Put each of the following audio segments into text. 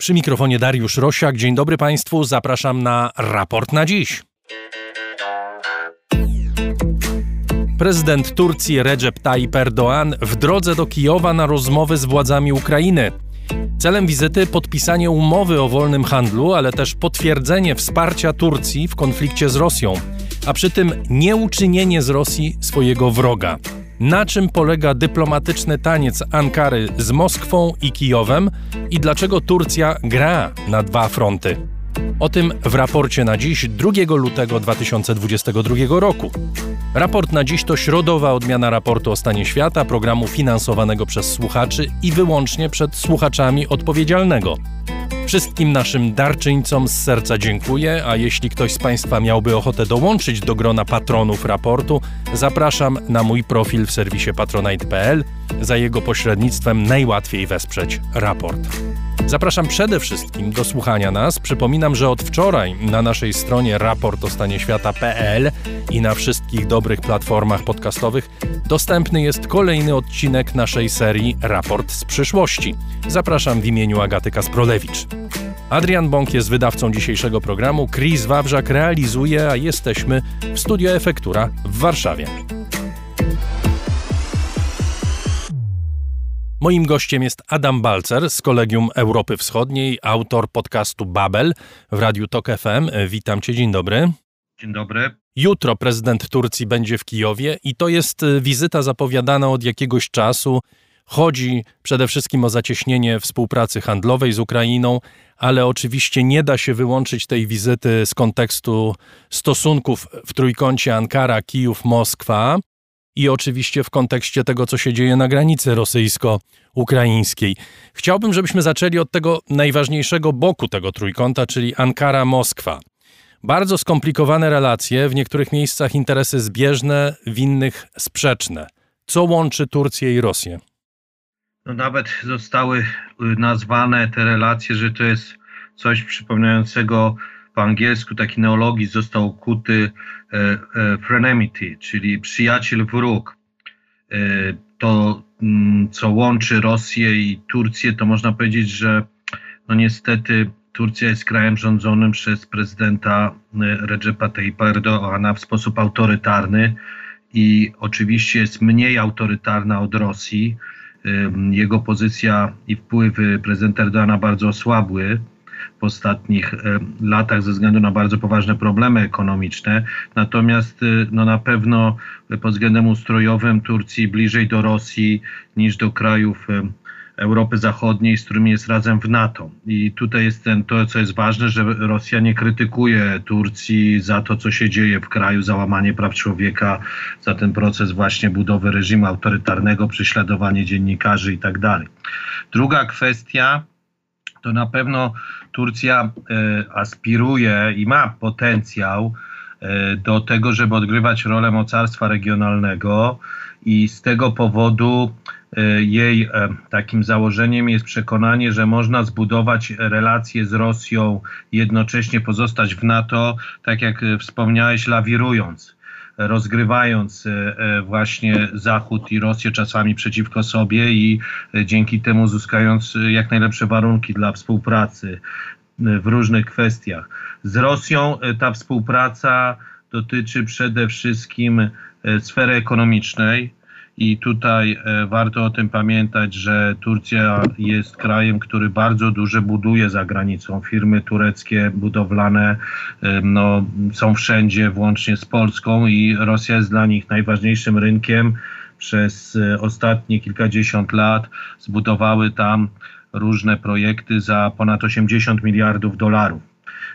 Przy mikrofonie Dariusz Rosiak. Dzień dobry Państwu. Zapraszam na raport na dziś. Prezydent Turcji Recep Tayyip Erdoğan w drodze do Kijowa na rozmowy z władzami Ukrainy. Celem wizyty podpisanie umowy o wolnym handlu, ale też potwierdzenie wsparcia Turcji w konflikcie z Rosją, a przy tym nieuczynienie z Rosji swojego wroga. Na czym polega dyplomatyczny taniec Ankary z Moskwą i Kijowem i dlaczego Turcja gra na dwa fronty? O tym w raporcie na dziś 2 lutego 2022 roku. Raport na dziś to środowa odmiana raportu o stanie świata, programu finansowanego przez słuchaczy i wyłącznie przed słuchaczami odpowiedzialnego. Wszystkim naszym darczyńcom z serca dziękuję, a jeśli ktoś z Państwa miałby ochotę dołączyć do grona patronów raportu, zapraszam na mój profil w serwisie patronite.pl. Za jego pośrednictwem najłatwiej wesprzeć raport. Zapraszam przede wszystkim do słuchania nas. Przypominam, że od wczoraj na naszej stronie raportostanieświata.pl i na wszystkich dobrych platformach podcastowych dostępny jest kolejny odcinek naszej serii Raport z przyszłości. Zapraszam w imieniu Agaty Kasprolewicz. Adrian Bąk jest wydawcą dzisiejszego programu, Chris Wawrzak realizuje, a jesteśmy w Studio Efektura w Warszawie. Moim gościem jest Adam Balcer z Kolegium Europy Wschodniej, autor podcastu Babel w Radiu Tok FM. Witam cię, dzień dobry. Dzień dobry. Jutro prezydent Turcji będzie w Kijowie i to jest y, wizyta zapowiadana od jakiegoś czasu. Chodzi przede wszystkim o zacieśnienie współpracy handlowej z Ukrainą, ale oczywiście nie da się wyłączyć tej wizyty z kontekstu stosunków w trójkącie Ankara-Kijów-Moskwa i oczywiście w kontekście tego, co się dzieje na granicy rosyjsko-ukraińskiej. Chciałbym, żebyśmy zaczęli od tego najważniejszego boku tego trójkąta, czyli Ankara-Moskwa. Bardzo skomplikowane relacje, w niektórych miejscach interesy zbieżne, w innych sprzeczne. Co łączy Turcję i Rosję? No nawet zostały y, nazwane te relacje, że to jest coś przypominającego po angielsku taki neologizm został ukuty e, e, frenemy, czyli przyjaciel wróg. E, to, mm, co łączy Rosję i Turcję, to można powiedzieć, że no niestety Turcja jest krajem rządzonym przez prezydenta Recepa Tayyipa Erdoğana w sposób autorytarny i oczywiście jest mniej autorytarna od Rosji. Jego pozycja i wpływy prezydenta Erdoğana bardzo osłabły w ostatnich e, latach ze względu na bardzo poważne problemy ekonomiczne. Natomiast e, no na pewno pod względem ustrojowym Turcji bliżej do Rosji niż do krajów e, Europy Zachodniej, z którymi jest razem w NATO. I tutaj jest ten, to, co jest ważne, że Rosja nie krytykuje Turcji za to, co się dzieje w kraju, za łamanie praw człowieka, za ten proces właśnie budowy reżimu autorytarnego, prześladowanie dziennikarzy i tak dalej. Druga kwestia to na pewno Turcja e, aspiruje i ma potencjał e, do tego, żeby odgrywać rolę mocarstwa regionalnego i z tego powodu e, jej takim założeniem jest przekonanie, że można zbudować relacje z Rosją, jednocześnie pozostać w NATO, tak jak wspomniałeś, lawirując rozgrywając e, e, właśnie Zachód i Rosję czasami przeciwko sobie i e, dzięki temu uzyskając jak najlepsze warunki dla współpracy w różnych kwestiach. Z Rosją ta współpraca dotyczy przede wszystkim sfery ekonomicznej, i tutaj e, warto o tym pamiętać, że Turcja jest krajem, który bardzo dużo buduje za granicą. Firmy tureckie budowlane e, no, są wszędzie, włącznie z Polską, i Rosja jest dla nich najważniejszym rynkiem. Przez e, ostatnie kilkadziesiąt lat zbudowały tam różne projekty za ponad 80 miliardów dolarów.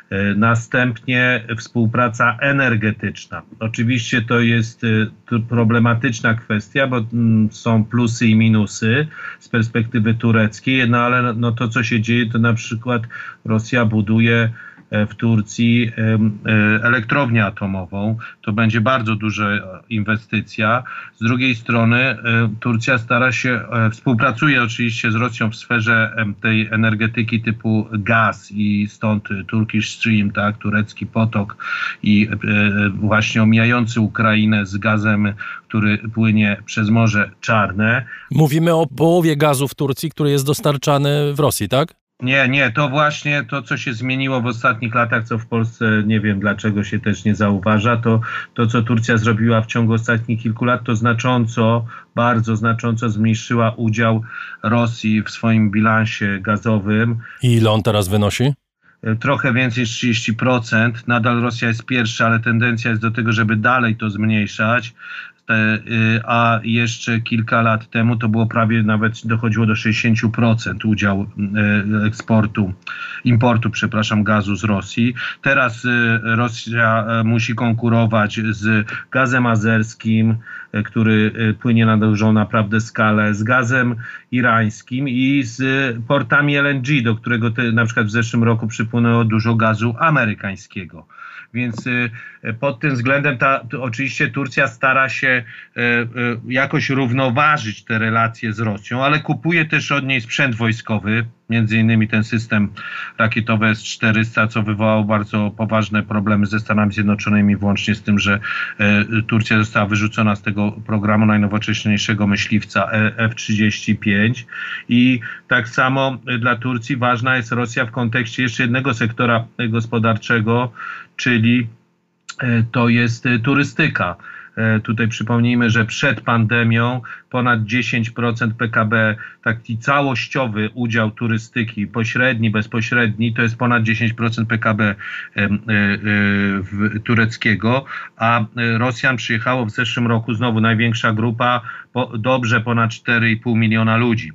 E, następnie współpraca energetyczna. Oczywiście to jest e, problematyczna kwestia, bo mm, są plusy i minusy z perspektywy tureckiej, no ale no to, co się dzieje, to na przykład Rosja buduje w Turcji e, elektrownię atomową. To będzie bardzo duża inwestycja. Z drugiej strony e, Turcja stara się, współpracuje oczywiście z Rosją w sferze tej energetyki typu gaz i stąd Turkish Stream, tak, turecki potok i właśnie omijający Ukrainę z gazem, który płynie przez Morze Czarne. Mówimy o połowie gazu w Turcji, który jest dostarczany w Rosji, tak? Nie, nie, to właśnie to, co się zmieniło w ostatnich latach, co w Polsce nie wiem dlaczego się też nie zauważa, to to, co Turcja zrobiła w ciągu ostatnich kilku lat, to znacząco, bardzo znacząco zmniejszyła udział Rosji w swoim bilansie gazowym. I ile on teraz wynosi? trochę więcej niż 30%. Nadal Rosja jest pierwsza, ale tendencja jest do tego, żeby dalej to zmniejszać. Te, y, a jeszcze kilka lat temu to było prawie nawet dochodziło do 60% udział y, eksportu, importu, przepraszam, gazu z Rosji. Teraz y, Rosja musi konkurować z gazem azerskim, który płynie na dużą naprawdę skalę, z gazem irańskim i z portami LNG, do którego te, na przykład w zeszłym roku przypłynęło dużo gazu amerykańskiego. Więc pod tym względem ta, oczywiście Turcja stara się y, y, jakoś równoważyć te relacje z Rosją, ale kupuje też od niej sprzęt wojskowy, między innymi ten system rakietowy S-400, co wywołało bardzo poważne problemy ze Stanami Zjednoczonymi, włącznie z tym, że Turcja została wyrzucona z tego programu najnowocześniejszego myśliwca e, F-35 i tak samo dla Turcji ważna jest Rosja w kontekście jeszcze jednego sektora gospodarczego, czyli e, to jest e, turystyka. E, tutaj przypomnijmy, że przed pandemią ponad 10% PKB, taki całościowy udział turystyki, pośredni, bezpośredni, to jest ponad 10% PKB tureckiego, a Rosjan przyjechało w zeszłym roku znowu największa grupa, dobrze ponad 4,5 miliona ludzi,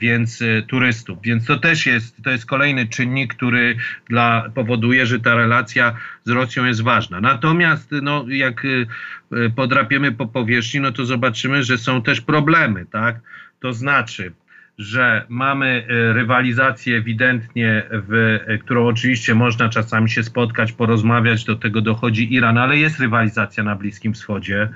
więc turystów. Więc to też jest, to jest kolejny czynnik, który dla, powoduje, że ta relacja z Rosją jest ważna. Natomiast no, jak E, podrapiemy po powierzchni, no to zobaczymy, że są też problemy, tak? To znaczy, że mamy e, rywalizację ewidentnie, w, e, którą oczywiście można czasami się spotkać, porozmawiać, do tego dochodzi Iran, ale jest rywalizacja na Bliskim Wschodzie,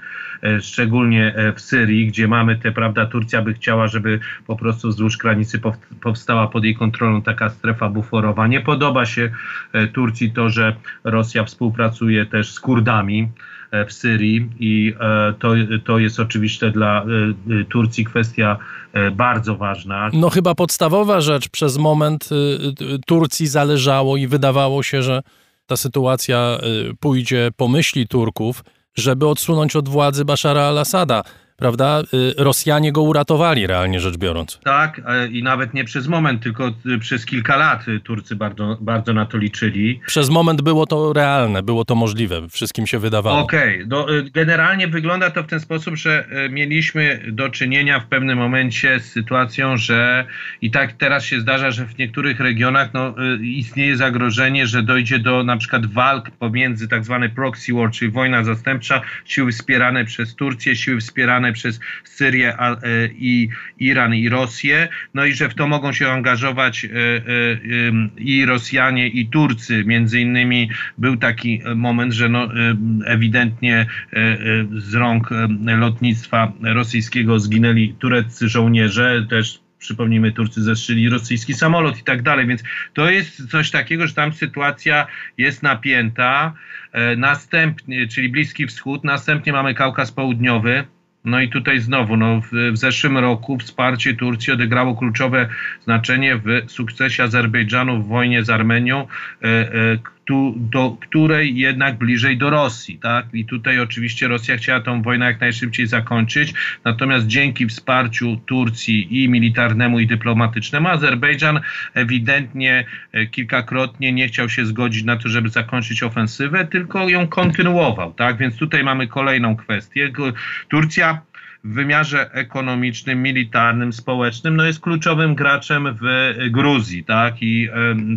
szczególnie w Syrii, gdzie mamy te, prawda, Turcja by chciała, żeby po prostu wzdłuż granicy powstała pod jej kontrolą taka strefa buforowa. Nie podoba się Turcji to, że Rosja współpracuje też z Kurdami, E, w Syrii i e, to, to jest oczywiście dla e, Turcji kwestia bardzo ważna. No chyba podstawowa rzecz. Przez moment Turcji zależało i wydawało się, że ta sytuacja pójdzie po myśli Turków, żeby odsunąć od władzy Bashara al-Assada prawda? Y, Rosjanie go uratowali, realnie rzecz biorąc. Tak, e, i nawet nie przez moment, tylko y, przez kilka lat Turcy bardzo, bardzo na to liczyli. Przez moment było to realne, było to możliwe, wszystkim się wydawało. Okej, okay. Y, generalnie wygląda to w ten sposób, że mieliśmy do czynienia w pewnym momencie z sytuacją, że i tak teraz się zdarza, że w niektórych regionach no, istnieje zagrożenie, że dojdzie do na przykład walk pomiędzy tak zwany proxy war, czyli wojna zastępcza, siły wspierane przez Turcję, siły wspierane przez Syrię e, i Iran i Rosję, no i że w to mogą się angażować e, e, i Rosjanie i Turcy. Między innymi był taki moment, że no, ewidentnie z rąk lotnictwa rosyjskiego zginęli tureccy żołnierze, też przypomnijmy, Turcy zestrzyli rosyjski samolot i tak dalej, więc to jest coś takiego, że tam sytuacja jest napięta. Następnie, czyli Bliski Wschód, następnie mamy Kaukaz Południowy, no i tutaj znowu, no w, w, zeszłym roku wsparcie Turcji odegrało kluczowe znaczenie w sukcesie Azerbejdżanu w wojnie z Armenią. E, e, tu, do której jednak bliżej do Rosji. Tak? I tutaj oczywiście Rosja chciała tą wojnę jak najszybciej zakończyć, natomiast dzięki wsparciu Turcji i militarnemu, i dyplomatycznemu, Azerbejdżan ewidentnie e, kilkakrotnie nie chciał się zgodzić na to, żeby zakończyć ofensywę, tylko ją kontynuował. Tak? Więc tutaj mamy kolejną kwestię. Turcja w wymiarze ekonomicznym, militarnym, społecznym, no jest kluczowym graczem w Gruzji, tak? I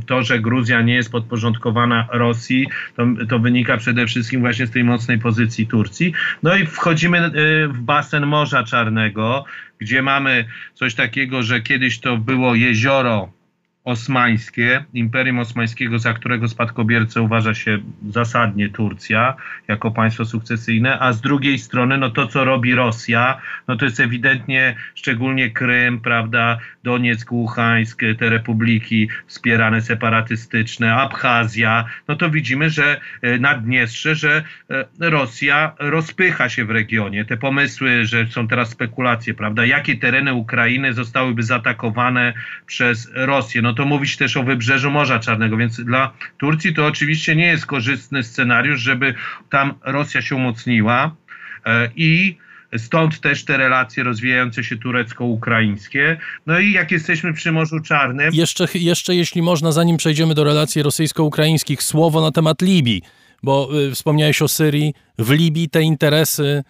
to, że Gruzja nie jest podporządkowana Rosji, to, to wynika przede wszystkim właśnie z tej mocnej pozycji Turcji. No i wchodzimy e, w basen Morza Czarnego, gdzie mamy coś takiego, że kiedyś to było jezioro osmańskie, Imperium Osmańskiego, za którego spadkobiercę uważa się zasadnie Turcja jako państwo sukcesyjne, a z drugiej strony no to, co robi Rosja, no to jest ewidentnie szczególnie Krym, prawda, Donieck, Łuchańsk, te republiki wspierane separatystyczne, Abchazja, no to widzimy, że e, Naddniestrze, że e, Rosja rozpycha się w regionie. Te pomysły, że są teraz spekulacje, prawda, jakie tereny Ukrainy zostałyby zaatakowane przez Rosję, no to mówić też o wybrzeżu Morza Czarnego, więc dla Turcji to oczywiście nie jest korzystny scenariusz, żeby tam Rosja się umocniła i Stąd też te relacje rozwijające się turecko-ukraińskie. No i jak jesteśmy przy Morzu Czarnym. Jeszcze, jeszcze jeśli można, zanim przejdziemy do relacji rosyjsko-ukraińskich, słowo na temat Libii, bo y, wspomniałeś o Syrii. W Libii te interesy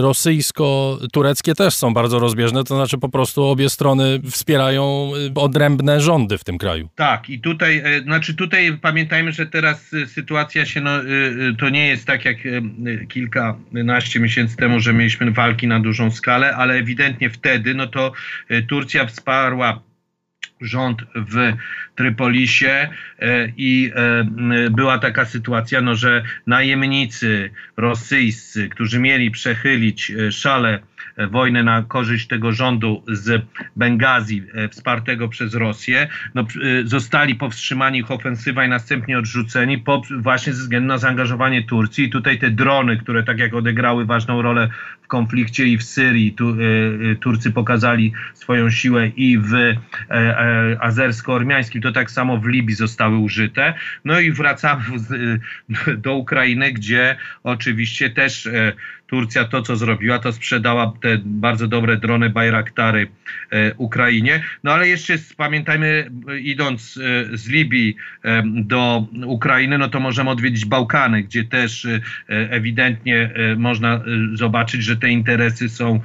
rosyjsko-tureckie też są bardzo rozbieżne, to znaczy po prostu obie strony wspierają y, odrębne rządy w tym kraju. Tak, i tutaj, e, znaczy tutaj pamiętajmy, że teraz y, sytuacja się, no, to nie jest tak jak kilkanaście miesięcy temu, że mieliśmy walki na dużą skalę, ale ewidentnie wtedy, no to Turcja wsparła rząd w Trypolisie e, i e, była taka sytuacja, no, że najemnicy rosyjscy, którzy mieli przechylić e, szale wojnę na korzyść tego rządu z Bengazji wspartego przez Rosję, no, zostali powstrzymani ich ofensywa i następnie odrzuceni po, właśnie ze względu na zaangażowanie Turcji. I tutaj te drony, które tak jak odegrały ważną rolę w konflikcie i w Syrii, tu, Turcy pokazali swoją siłę i w azersko-ormiańskim to tak samo w Libii zostały użyte. No i wracamy do Ukrainy, gdzie oczywiście też e, Turcja to, co zrobiła, to sprzedała te bardzo dobre drony Bayraktary e, Ukrainie. No ale jeszcze pamiętajmy, idąc e, z Libii do Ukrainy, no to możemy odwiedzić Bałkany, gdzie też ewidentnie można zobaczyć, że te interesy są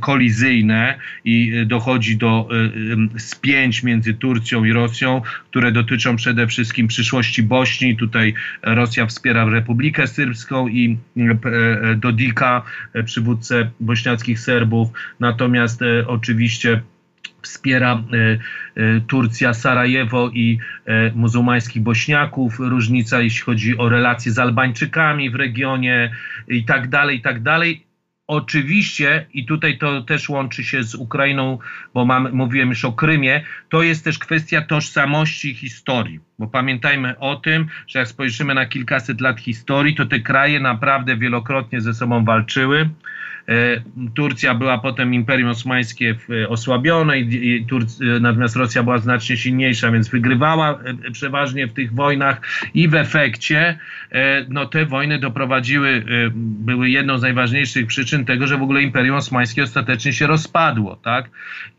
kolizyjne i dochodzi do spięć między Turcją i Rosją, które dotyczą przede wszystkim przyszłości Bośni. Tutaj Rosja wspiera Republikę Syrbską i Dodika, e, przywódcę bośniackich Serbów, natomiast e, oczywiście wspiera e, Turcja Sarajewo i muzułmańskich Bośniaków, różnica jeśli chodzi o relacje z Albańczykami w regionie i tak dalej, i tak dalej. Oczywiście, i tutaj to też łączy się z Ukrainą, bo mam, mówiłem już o Krymie, to jest też kwestia tożsamości historii. Bo pamiętajmy o tym, że jak spojrzymy na kilkaset lat historii, to te kraje naprawdę wielokrotnie ze sobą walczyły. E, Turcja była potem Imperium Osmańskie e, osłabione, i e, natomiast Rosja była znacznie silniejsza, więc wygrywała przeważnie w tych wojnach i w efekcie no, te wojny doprowadziły, były jedną z najważniejszych przyczyn tego, że w ogóle Imperium Osmańskie ostatecznie się rozpadło, tak?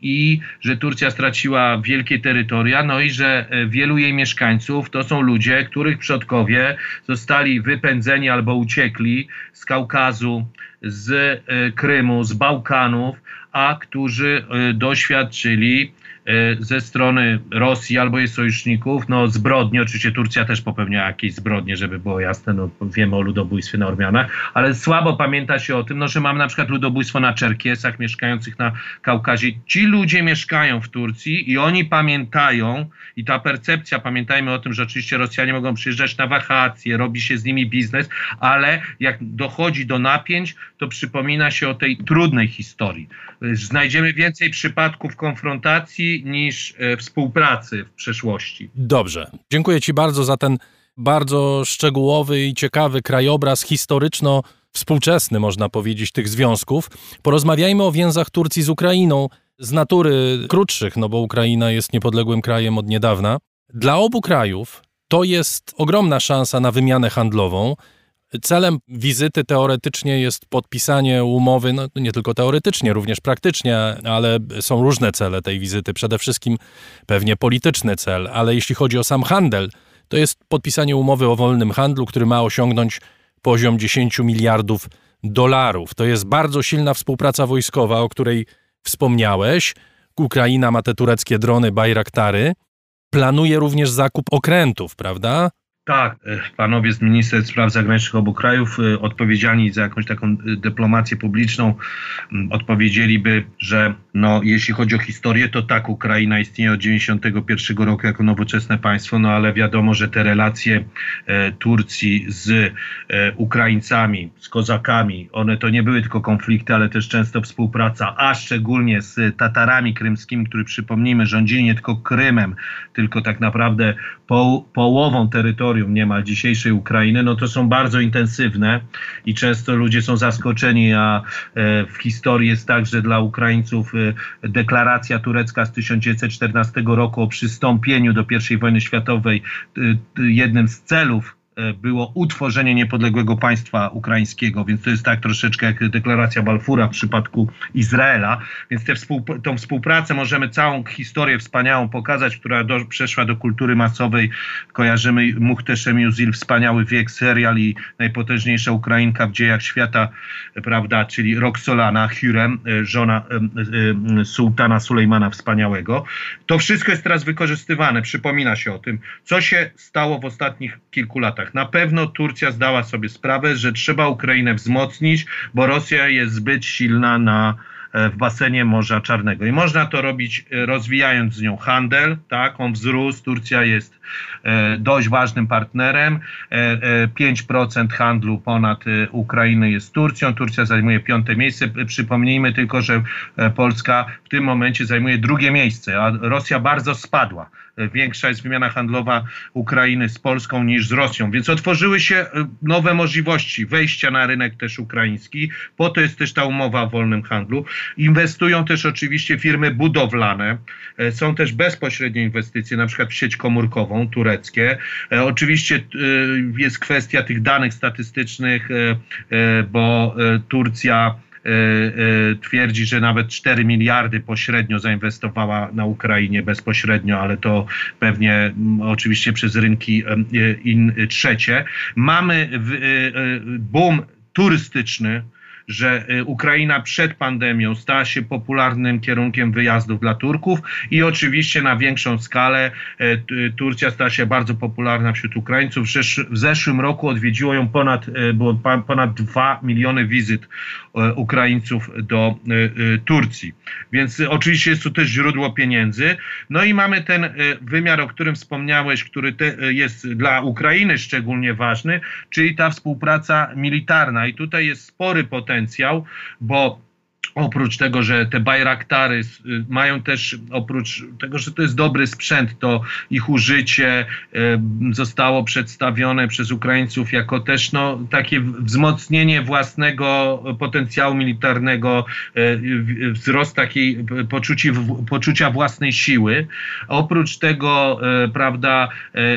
I że Turcja straciła wielkie terytoria, no i że wielu jej mieszkańców to są ludzie, których przodkowie zostali wypędzeni albo uciekli z Kaukazu, z e, Krymu, z Bałkanów, a którzy e, doświadczyli E, ze strony Rosji albo jej sojuszników, no zbrodnie, oczywiście Turcja też popełniała jakieś zbrodnie, żeby było jasne, no wiemy o ludobójstwie na Ormianach, ale słabo pamięta się o tym, no że mamy na przykład ludobójstwo na Czerkiesach mieszkających na Kaukazie. Ci ludzie mieszkają w Turcji i oni pamiętają i ta percepcja, pamiętajmy o tym, że oczywiście Rosjanie mogą przyjeżdżać na wakacje, robi się z nimi biznes, ale jak dochodzi do napięć, to przypomina się o tej trudnej historii. Znajdziemy więcej przypadków konfrontacji niż e, współpracy w przeszłości. Dobrze. Dziękuję Ci bardzo za ten bardzo szczegółowy i ciekawy krajobraz historyczno-współczesny, można powiedzieć, tych związków. Porozmawiajmy o więzach Turcji z Ukrainą z natury krótszych, no bo Ukraina jest niepodległym krajem od niedawna. Dla obu krajów to jest ogromna szansa na wymianę handlową. Celem wizyty teoretycznie jest podpisanie umowy, no nie tylko teoretycznie, również praktycznie, ale są różne cele tej wizyty. Przede wszystkim pewnie polityczny cel, ale jeśli chodzi o sam handel, to jest podpisanie umowy o wolnym handlu, który ma osiągnąć poziom 10 miliardów dolarów. To jest bardzo silna współpraca wojskowa, o której wspomniałeś. Ukraina ma te tureckie drony Bayraktary. Planuje również zakup okrętów, prawda? Tak, e, panowie z Ministerstw Spraw Zagranicznych obu krajów e, odpowiedzialni za jakąś taką e, dyplomację publiczną odpowiedzieliby, że no, jeśli chodzi o historię, to tak, Ukraina istnieje od 1991 roku jako nowoczesne państwo, no ale wiadomo, że te relacje e, Turcji z e, Ukraińcami, z Kozakami, one to nie były tylko konflikty, ale też często współpraca, a szczególnie z Tatarami krymskimi, którzy przypomnijmy rządzili nie tylko Krymem, tylko tak naprawdę po, połową terytorium terytorium niemal dzisiejszej Ukrainy, no to są bardzo intensywne i często ludzie są zaskoczeni, a w historii jest tak, że dla Ukraińców deklaracja turecka z 1914 roku o przystąpieniu do I wojny światowej jednym z celów E, było utworzenie niepodległego państwa ukraińskiego, więc to jest tak troszeczkę jak deklaracja Balfura w przypadku Izraela, więc tę współp- tą współpracę możemy całą historię wspaniałą pokazać, która do, przeszła do kultury masowej. Kojarzymy Muhteszem Yuzil, wspaniały wiek, serial i najpotężniejsza Ukrainka w dziejach świata, prawda, czyli Roxolana Hurem, e, żona e, sułtana Sulejmana Wspaniałego. To wszystko jest teraz wykorzystywane, przypomina się o tym, co się stało w ostatnich kilku latach. Na pewno Turcja zdała sobie sprawę, że trzeba Ukrainę wzmocnić, bo Rosja jest zbyt silna na e, w basenie Morza Czarnego. I można to robić e, rozwijając z nią handel, tak, on wzrósł, Turcja jest e, dość ważnym partnerem, 5% handlu ponad Ukrainy jest Turcją, Turcja zajmuje piąte miejsce, przypomnijmy tylko, że Polska w tym momencie zajmuje drugie miejsce, a Rosja bardzo spadła większa jest wymiana handlowa Ukrainy z Polską niż z Rosją, więc otworzyły się e, nowe możliwości wejścia na rynek też ukraiński. Po to jest też ta umowa o wolnym handlu. Inwestują też oczywiście firmy budowlane. E, są też bezpośrednie inwestycje, na przykład w sieć komórkową tureckie. E, oczywiście jest kwestia tych danych statystycznych, bo Turcja E, e, twierdzi, że nawet 4 miliardy pośrednio zainwestowała na Ukrainie bezpośrednio, ale to pewnie mm, oczywiście przez rynki e, in, trzecie. Mamy boom turystyczny, że y, Ukraina przed pandemią stała się popularnym kierunkiem wyjazdów dla Turków i oczywiście na większą skalę y, Turcja stała się bardzo popularna wśród Ukraińców. W zeszłym roku odwiedziło ją ponad, y, było ponad 2 miliony wizyt Ukraińców do Turcji. Więc oczywiście jest to też źródło pieniędzy. No i mamy ten wymiar, o którym wspomniałeś, który jest dla Ukrainy szczególnie ważny, czyli ta współpraca militarna. I tutaj jest spory potencjał potencjał, bo Oprócz tego, że te Bajraktary y, mają też, oprócz tego, że to jest dobry sprzęt, to ich użycie y, zostało przedstawione przez Ukraińców jako też no, takie wzmocnienie własnego potencjału militarnego, y, wzrost takiej poczuci, poczucia własnej siły. Oprócz tego, prawda,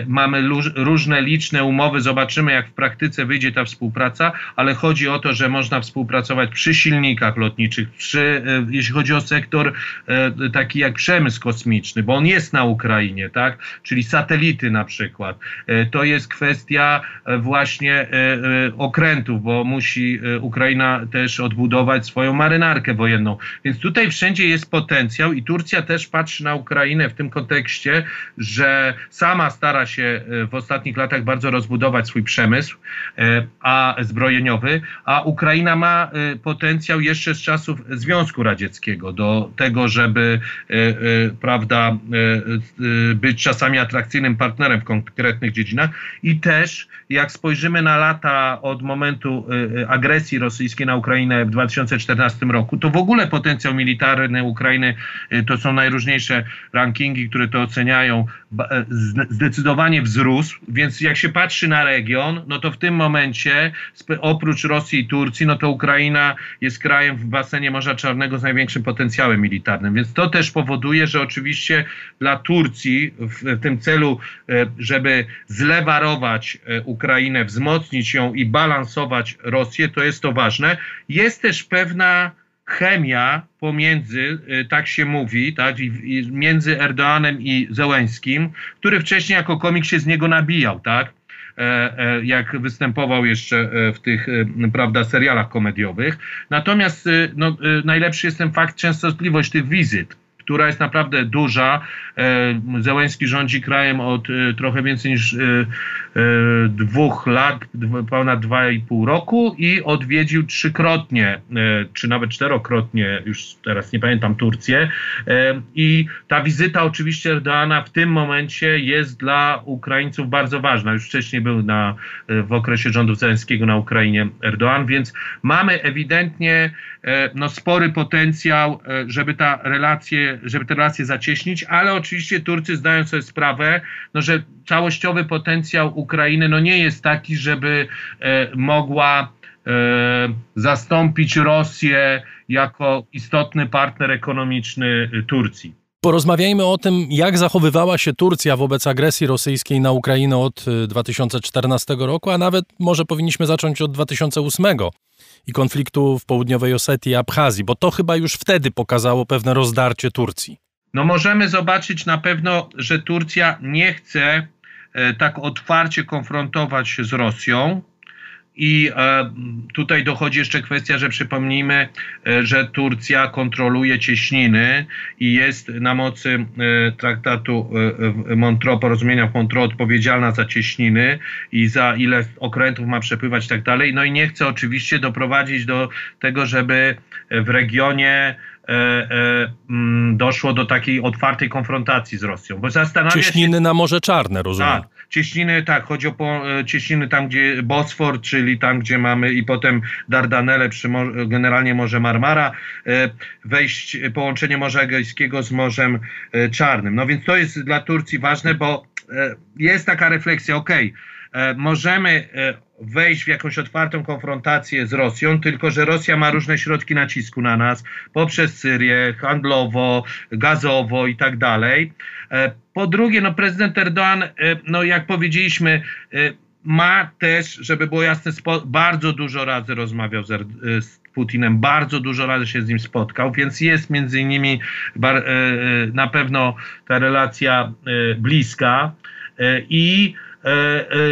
mamy różne liczne umowy, zobaczymy jak w praktyce wyjdzie ta współpraca, ale chodzi o to, że można współpracować przy silnikach lotniczych, przy, e, jeśli chodzi o sektor e, taki jak przemysł kosmiczny, bo on jest na Ukrainie, tak? Czyli satelity na przykład. E, to jest kwestia właśnie okrętów, bo musi Ukraina też odbudować swoją marynarkę wojenną. Więc tutaj wszędzie jest potencjał i Turcja też patrzy na Ukrainę w tym kontekście, że sama stara się w ostatnich latach bardzo rozbudować swój przemysł a zbrojeniowy, a Ukraina ma potencjał jeszcze z czasów czasów Związku Radzieckiego, do tego, żeby e, e, prawda, e, być czasami atrakcyjnym partnerem w konkretnych dziedzinach i też jak spojrzymy na lata od momentu agresji rosyjskiej na Ukrainę w 2014 roku, to w ogóle potencjał militarny Ukrainy to są najróżniejsze rankingi, które to oceniają, zdecydowanie wzrósł, więc jak się patrzy na region, no to w tym momencie oprócz Rosji i Turcji, no to Ukraina jest krajem w basenie basenie Morza Czarnego z największym potencjałem militarnym. Więc to też powoduje, że oczywiście dla Turcji w tym celu, e, żeby zlewarować e, Ukrainę, wzmocnić ją i balansować Rosję, to jest to ważne. Jest też pewna chemia pomiędzy, e, tak się mówi, tak, między Erdoanem i Zełęskim, który wcześniej jako komik się z niego nabijał, tak? E, e, jak występował jeszcze e, w tych prawda, serialach komediowych. Natomiast no, najlepszy jest ten fakt, częstotliwość tych wizyt która jest naprawdę duża. Zełenski rządzi krajem od trochę więcej niż dwóch lat, ponad dwa i pół roku i odwiedził trzykrotnie, czy nawet czterokrotnie, już teraz nie pamiętam, Turcję. I ta wizyta oczywiście Erdoana w tym momencie jest dla Ukraińców bardzo ważna. Już wcześniej był na, w okresie rządów Zełenskiego na Ukrainie Erdoan, więc mamy ewidentnie no, spory potencjał, żeby ta relacje, żeby te relacje zacieśnić, ale oczywiście Turcy zdają sobie sprawę, no, że całościowy potencjał Ukrainy no, nie jest taki, żeby e, mogła e, zastąpić Rosję jako istotny partner ekonomiczny Turcji. Porozmawiajmy o tym, jak zachowywała się Turcja wobec agresji rosyjskiej na Ukrainę od 2014 roku, a nawet może powinniśmy zacząć od 2008 i konfliktu w południowej Osetii i Abchazji, bo to chyba już wtedy pokazało pewne rozdarcie Turcji. No możemy zobaczyć na pewno, że Turcja nie chce e, tak otwarcie konfrontować się z Rosją. I e, tutaj dochodzi jeszcze kwestia, że przypomnijmy, e, że Turcja kontroluje cieśniny i jest na mocy e, traktatu Montreux, porozumienia w Montreux odpowiedzialna za cieśniny i za ile okrętów ma przepływać i tak dalej. No i nie chce oczywiście doprowadzić do tego, żeby w regionie mm, doszło do takiej otwartej konfrontacji z Rosją. Bo zastanawia Cieśniny się, na Morze Czarne, rozumiem. Tak, cieśniny, tak, chodzi o e, cieśniny tam, gdzie Bosfor, czyli tam, gdzie mamy i potem Dardanelle przy generalnie Morze Marmara, wejść, połączenie Morza Egejskiego z Morzem Czarnym. No więc to jest dla Turcji ważne, bo jest taka refleksja, okej, okay, E, możemy e, wejść w jakąś otwartą konfrontację z Rosją, tylko że Rosja ma różne środki nacisku na nas poprzez Syrię, handlowo, gazowo i tak dalej. E, po drugie, no prezydent Erdoğan, no jak powiedzieliśmy, ma też, żeby było jasne, bardzo dużo razy rozmawiał z, z Putinem, bardzo dużo razy się z nim spotkał, więc jest między innymi na pewno ta relacja bliska i E, e,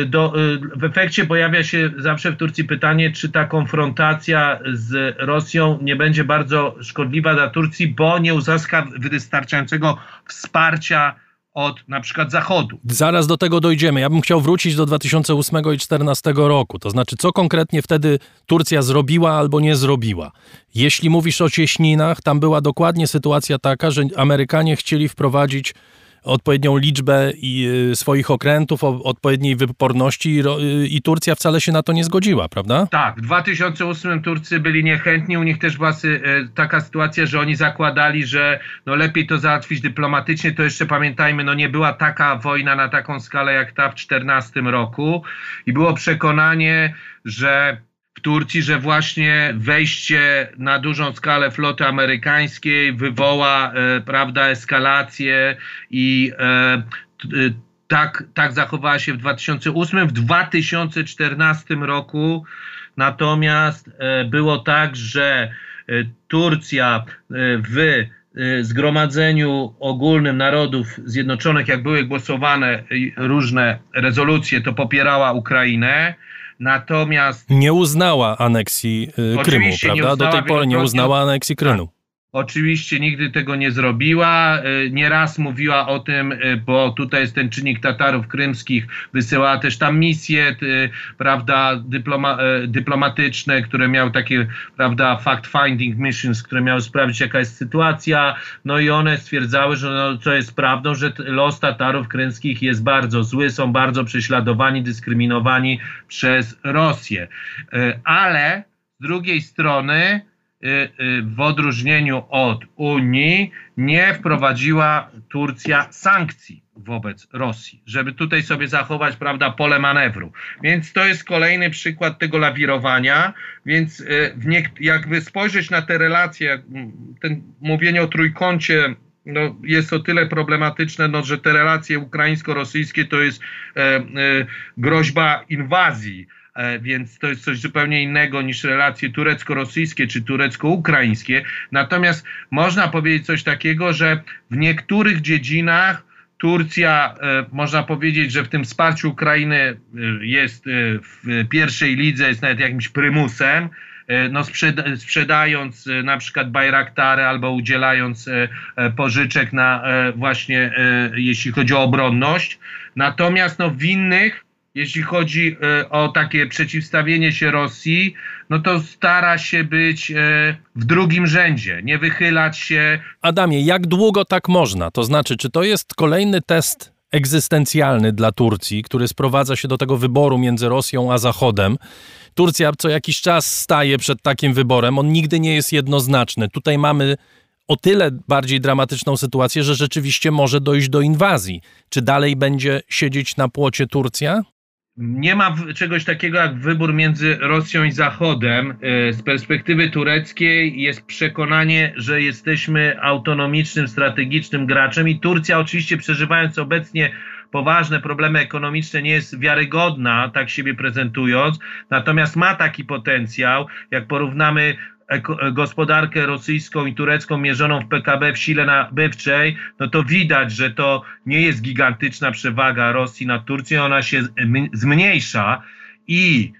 do, e, w efekcie pojawia się zawsze w Turcji pytanie, czy ta konfrontacja z Rosją nie będzie bardzo szkodliwa dla Turcji, bo nie uzyska wystarczającego wsparcia od na przykład Zachodu. Zaraz do tego dojdziemy. Ja bym chciał wrócić do 2008 i 2014 roku. To znaczy, co konkretnie wtedy Turcja zrobiła albo nie zrobiła. Jeśli mówisz o cieśninach, tam była dokładnie sytuacja taka, że Amerykanie chcieli wprowadzić odpowiednią liczbę i y, swoich okrętów, o odpowiedniej wyporności i, y, i, Turcja wcale się na to nie zgodziła, prawda? Tak, w 2008 Turcy byli niechętni, u nich też była y, taka sytuacja, że oni zakładali, że no lepiej to załatwić dyplomatycznie, to jeszcze pamiętajmy, no nie była taka wojna na taką skalę jak ta w 2014 roku i było przekonanie, że Turcji, że właśnie wejście na dużą skalę floty amerykańskiej wywoła e, prawda, eskalację i e, e, tak, tak zachowała się w 2008. W 2014 roku natomiast e, było tak, że e, Turcja e, w Zgromadzeniu Ogólnym Narodów Zjednoczonych, jak były głosowane różne rezolucje, to popierała Ukrainę. Natomiast. Nie uznała aneksji y, Krymu, prawda? Do tej pory nie uznała aneksji Krymu. Oczywiście nigdy tego nie zrobiła. E, nieraz mówiła o tym, e, bo tutaj jest ten czynnik Tatarów krymskich, wysyłała też tam misje, prawda, dyploma, e, dyplomatyczne, które miały takie, prawda, fact-finding missions, które miały sprawdzić, jaka jest sytuacja. No i one stwierdzały, że no, co jest prawdą, że los Tatarów krymskich jest bardzo zły, są bardzo prześladowani, dyskryminowani przez Rosję. Ale z drugiej strony, w odróżnieniu od Unii nie wprowadziła Turcja sankcji wobec Rosji, żeby tutaj sobie zachować, prawda, pole manewru. Więc to jest kolejny przykład tego lawirowania, więc y, jakby spojrzeć na te relacje, ten mówienie o trójkącie no, jest o tyle problematyczne, no, że te relacje ukraińsko-rosyjskie to jest e, e, groźba inwazji więc to jest coś zupełnie innego niż relacje turecko-rosyjskie czy turecko-ukraińskie. Natomiast można powiedzieć coś takiego, że w niektórych dziedzinach Turcja, e, można powiedzieć, że w tym wsparciu Ukrainy e, jest w pierwszej lidze, jest nawet jakimś prymusem, no sprzedając na przykład Bajraktary albo udzielając pożyczek na właśnie jeśli chodzi o obronność. Natomiast no w innych jeśli chodzi e, o takie przeciwstawienie się Rosji, no to stara się być e, w drugim rzędzie, nie wychylać się. Adamie, jak długo tak można? To znaczy, czy to jest kolejny test egzystencjalny dla Turcji, który sprowadza się do tego wyboru między Rosją a Zachodem? Turcja co jakiś czas staje przed takim wyborem, on nigdy nie jest jednoznaczny. Tutaj mamy o tyle bardziej dramatyczną sytuację, że rzeczywiście może dojść do inwazji. Czy dalej będzie siedzieć na płocie Turcja? Nie ma czegoś takiego jak wybór między Rosją i Zachodem. E, z perspektywy tureckiej jest przekonanie, że jesteśmy autonomicznym, strategicznym graczem i Turcja oczywiście przeżywając obecnie poważne problemy ekonomiczne, nie jest wiarygodna, tak siebie prezentując, natomiast ma taki potencjał, jak porównamy gospodarkę rosyjską i turecką mierzoną w PKB w sile nabywczej, no to widać, że to nie jest gigantyczna przewaga Rosji nad Turcją, ona się zmniejsza i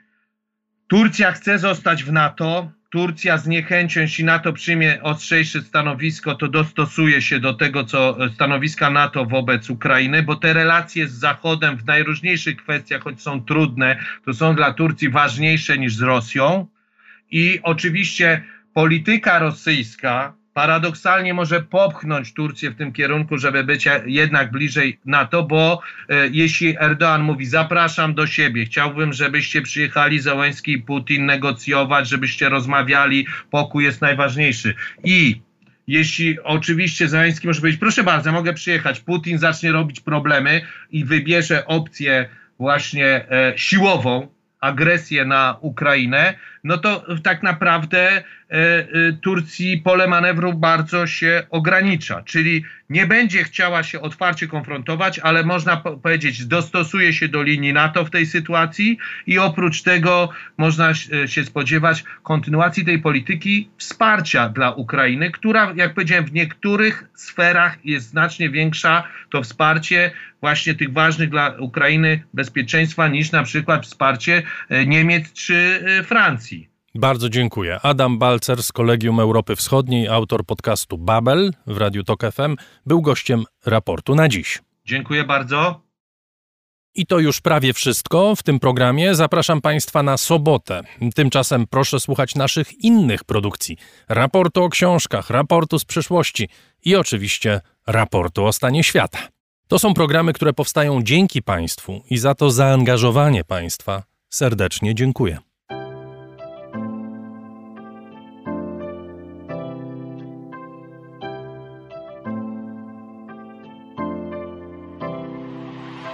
Turcja chce zostać w NATO, Turcja z niechęcią, jeśli NATO przyjmie ostrzejsze stanowisko, to dostosuje się do tego, co stanowiska NATO wobec Ukrainy, bo te relacje z Zachodem w najróżniejszych kwestiach, choć są trudne, to są dla Turcji ważniejsze niż z Rosją. I oczywiście polityka rosyjska paradoksalnie może popchnąć Turcję w tym kierunku, żeby być jednak bliżej NATO, bo e, jeśli Erdoğan mówi zapraszam do siebie, chciałbym, żebyście przyjechali Załęski i Putin negocjować, żebyście rozmawiali, pokój jest najważniejszy. I jeśli oczywiście Załęski może powiedzieć, proszę bardzo, mogę przyjechać, Putin zacznie robić problemy i wybierze opcję właśnie e, siłową, agresję na Ukrainę, no to tak naprawdę e, e, Turcji pole manewru bardzo się ogranicza, czyli nie będzie chciała się otwarcie konfrontować, ale można powiedzieć, dostosuje się do linii NATO w tej sytuacji i oprócz tego można się spodziewać kontynuacji tej polityki wsparcia dla Ukrainy, która, jak powiedziałem, w niektórych sferach jest znacznie większa, to wsparcie właśnie tych ważnych dla Ukrainy bezpieczeństwa niż na przykład wsparcie e, Niemiec czy Francji. Bardzo dziękuję. Adam Balcer z Kolegium Europy Wschodniej, autor podcastu Babel w Radiu Tok FM, był gościem raportu na dziś. Dziękuję bardzo. I to już prawie wszystko w tym programie. Zapraszam Państwa na sobotę. Tymczasem proszę słuchać naszych innych produkcji: raportu o książkach, raportu z przyszłości i oczywiście raportu o stanie świata. To są programy, które powstają dzięki Państwu i za to zaangażowanie Państwa serdecznie dziękuję.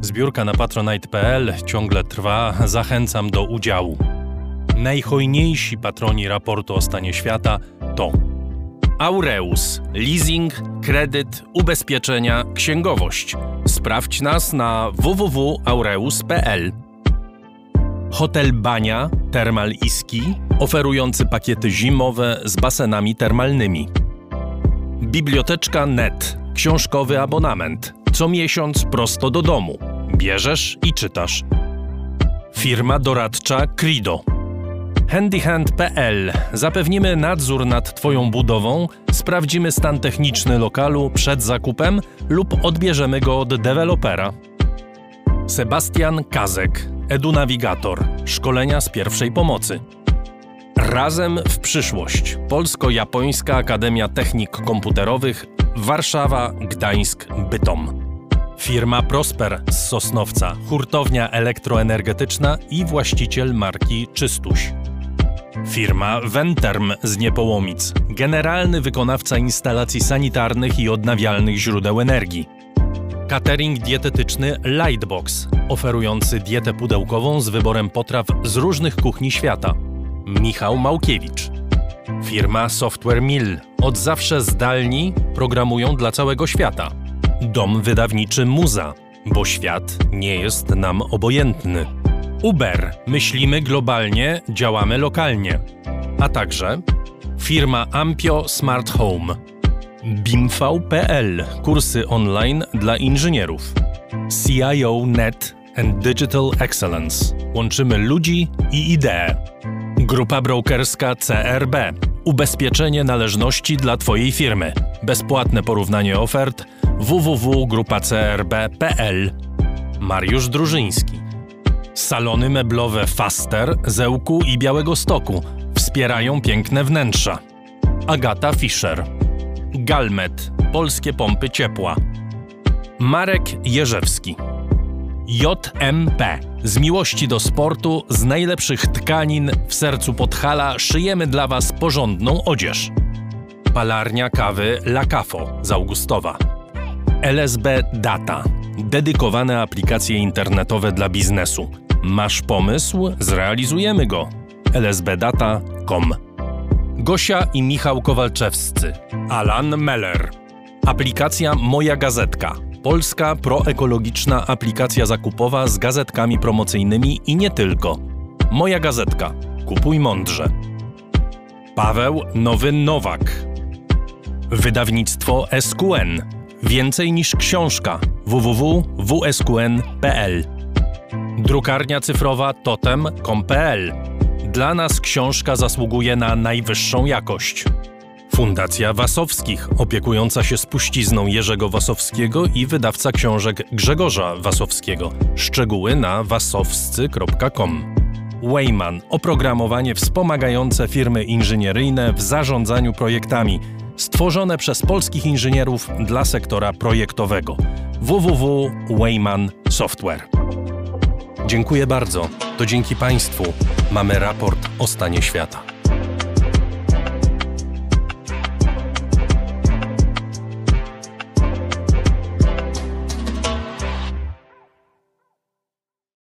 Zbiórka na patronite.pl ciągle trwa, zachęcam do udziału. Najhojniejsi patroni raportu o stanie świata to Aureus, leasing, kredyt, ubezpieczenia, księgowość. Sprawdź nas na www.aureus.pl. Hotel Bania Termal Iski, oferujący pakiety zimowe z basenami termalnymi. Biblioteczka Net, książkowy abonament co miesiąc prosto do domu. Bierzesz i czytasz. Firma doradcza Crido. Handyhand.pl Zapewnimy nadzór nad Twoją budową, sprawdzimy stan techniczny lokalu przed zakupem lub odbierzemy go od dewelopera. Sebastian Kazek, edunawigator, szkolenia z pierwszej pomocy. Razem w przyszłość. Polsko-Japońska Akademia Technik Komputerowych Warszawa, Gdańsk, Bytom. Firma Prosper z Sosnowca, hurtownia elektroenergetyczna i właściciel marki Czystuś. Firma Venterm z Niepołomic, generalny wykonawca instalacji sanitarnych i odnawialnych źródeł energii. Catering dietetyczny Lightbox, oferujący dietę pudełkową z wyborem potraw z różnych kuchni świata. Michał Małkiewicz. Firma Software Mill, od zawsze zdalni, programują dla całego świata. Dom wydawniczy Muza, bo świat nie jest nam obojętny. Uber, myślimy globalnie, działamy lokalnie. A także firma Ampio Smart Home. BIMV.pl, kursy online dla inżynierów. CIO Net and Digital Excellence. Łączymy ludzi i idee. Grupa brokerska CRB. Ubezpieczenie należności dla Twojej firmy Bezpłatne porównanie ofert www.grupacrb.pl Mariusz Drużyński Salony meblowe Faster, Zełku i Białego Stoku wspierają piękne wnętrza. Agata Fischer Galmet Polskie pompy ciepła Marek Jerzewski JMP. Z miłości do sportu, z najlepszych tkanin w sercu Podhala szyjemy dla Was porządną odzież. Palarnia kawy La Cafo z Augustowa. LSB Data. Dedykowane aplikacje internetowe dla biznesu. Masz pomysł? Zrealizujemy go. lsbdata.com Gosia i Michał Kowalczewscy. Alan Meller. Aplikacja Moja Gazetka Polska proekologiczna aplikacja zakupowa z gazetkami promocyjnymi i nie tylko. Moja gazetka. Kupuj mądrze. Paweł Nowy Nowak. Wydawnictwo SQN. Więcej niż książka. www.wsqn.pl. Drukarnia cyfrowa totem.com.pl. Dla nas książka zasługuje na najwyższą jakość. Fundacja Wasowskich, opiekująca się spuścizną Jerzego Wasowskiego i wydawca książek Grzegorza Wasowskiego. Szczegóły na wasowscy.com. Wayman oprogramowanie wspomagające firmy inżynieryjne w zarządzaniu projektami, stworzone przez polskich inżynierów dla sektora projektowego. www.wayman Software. Dziękuję bardzo. To dzięki Państwu mamy raport o stanie świata.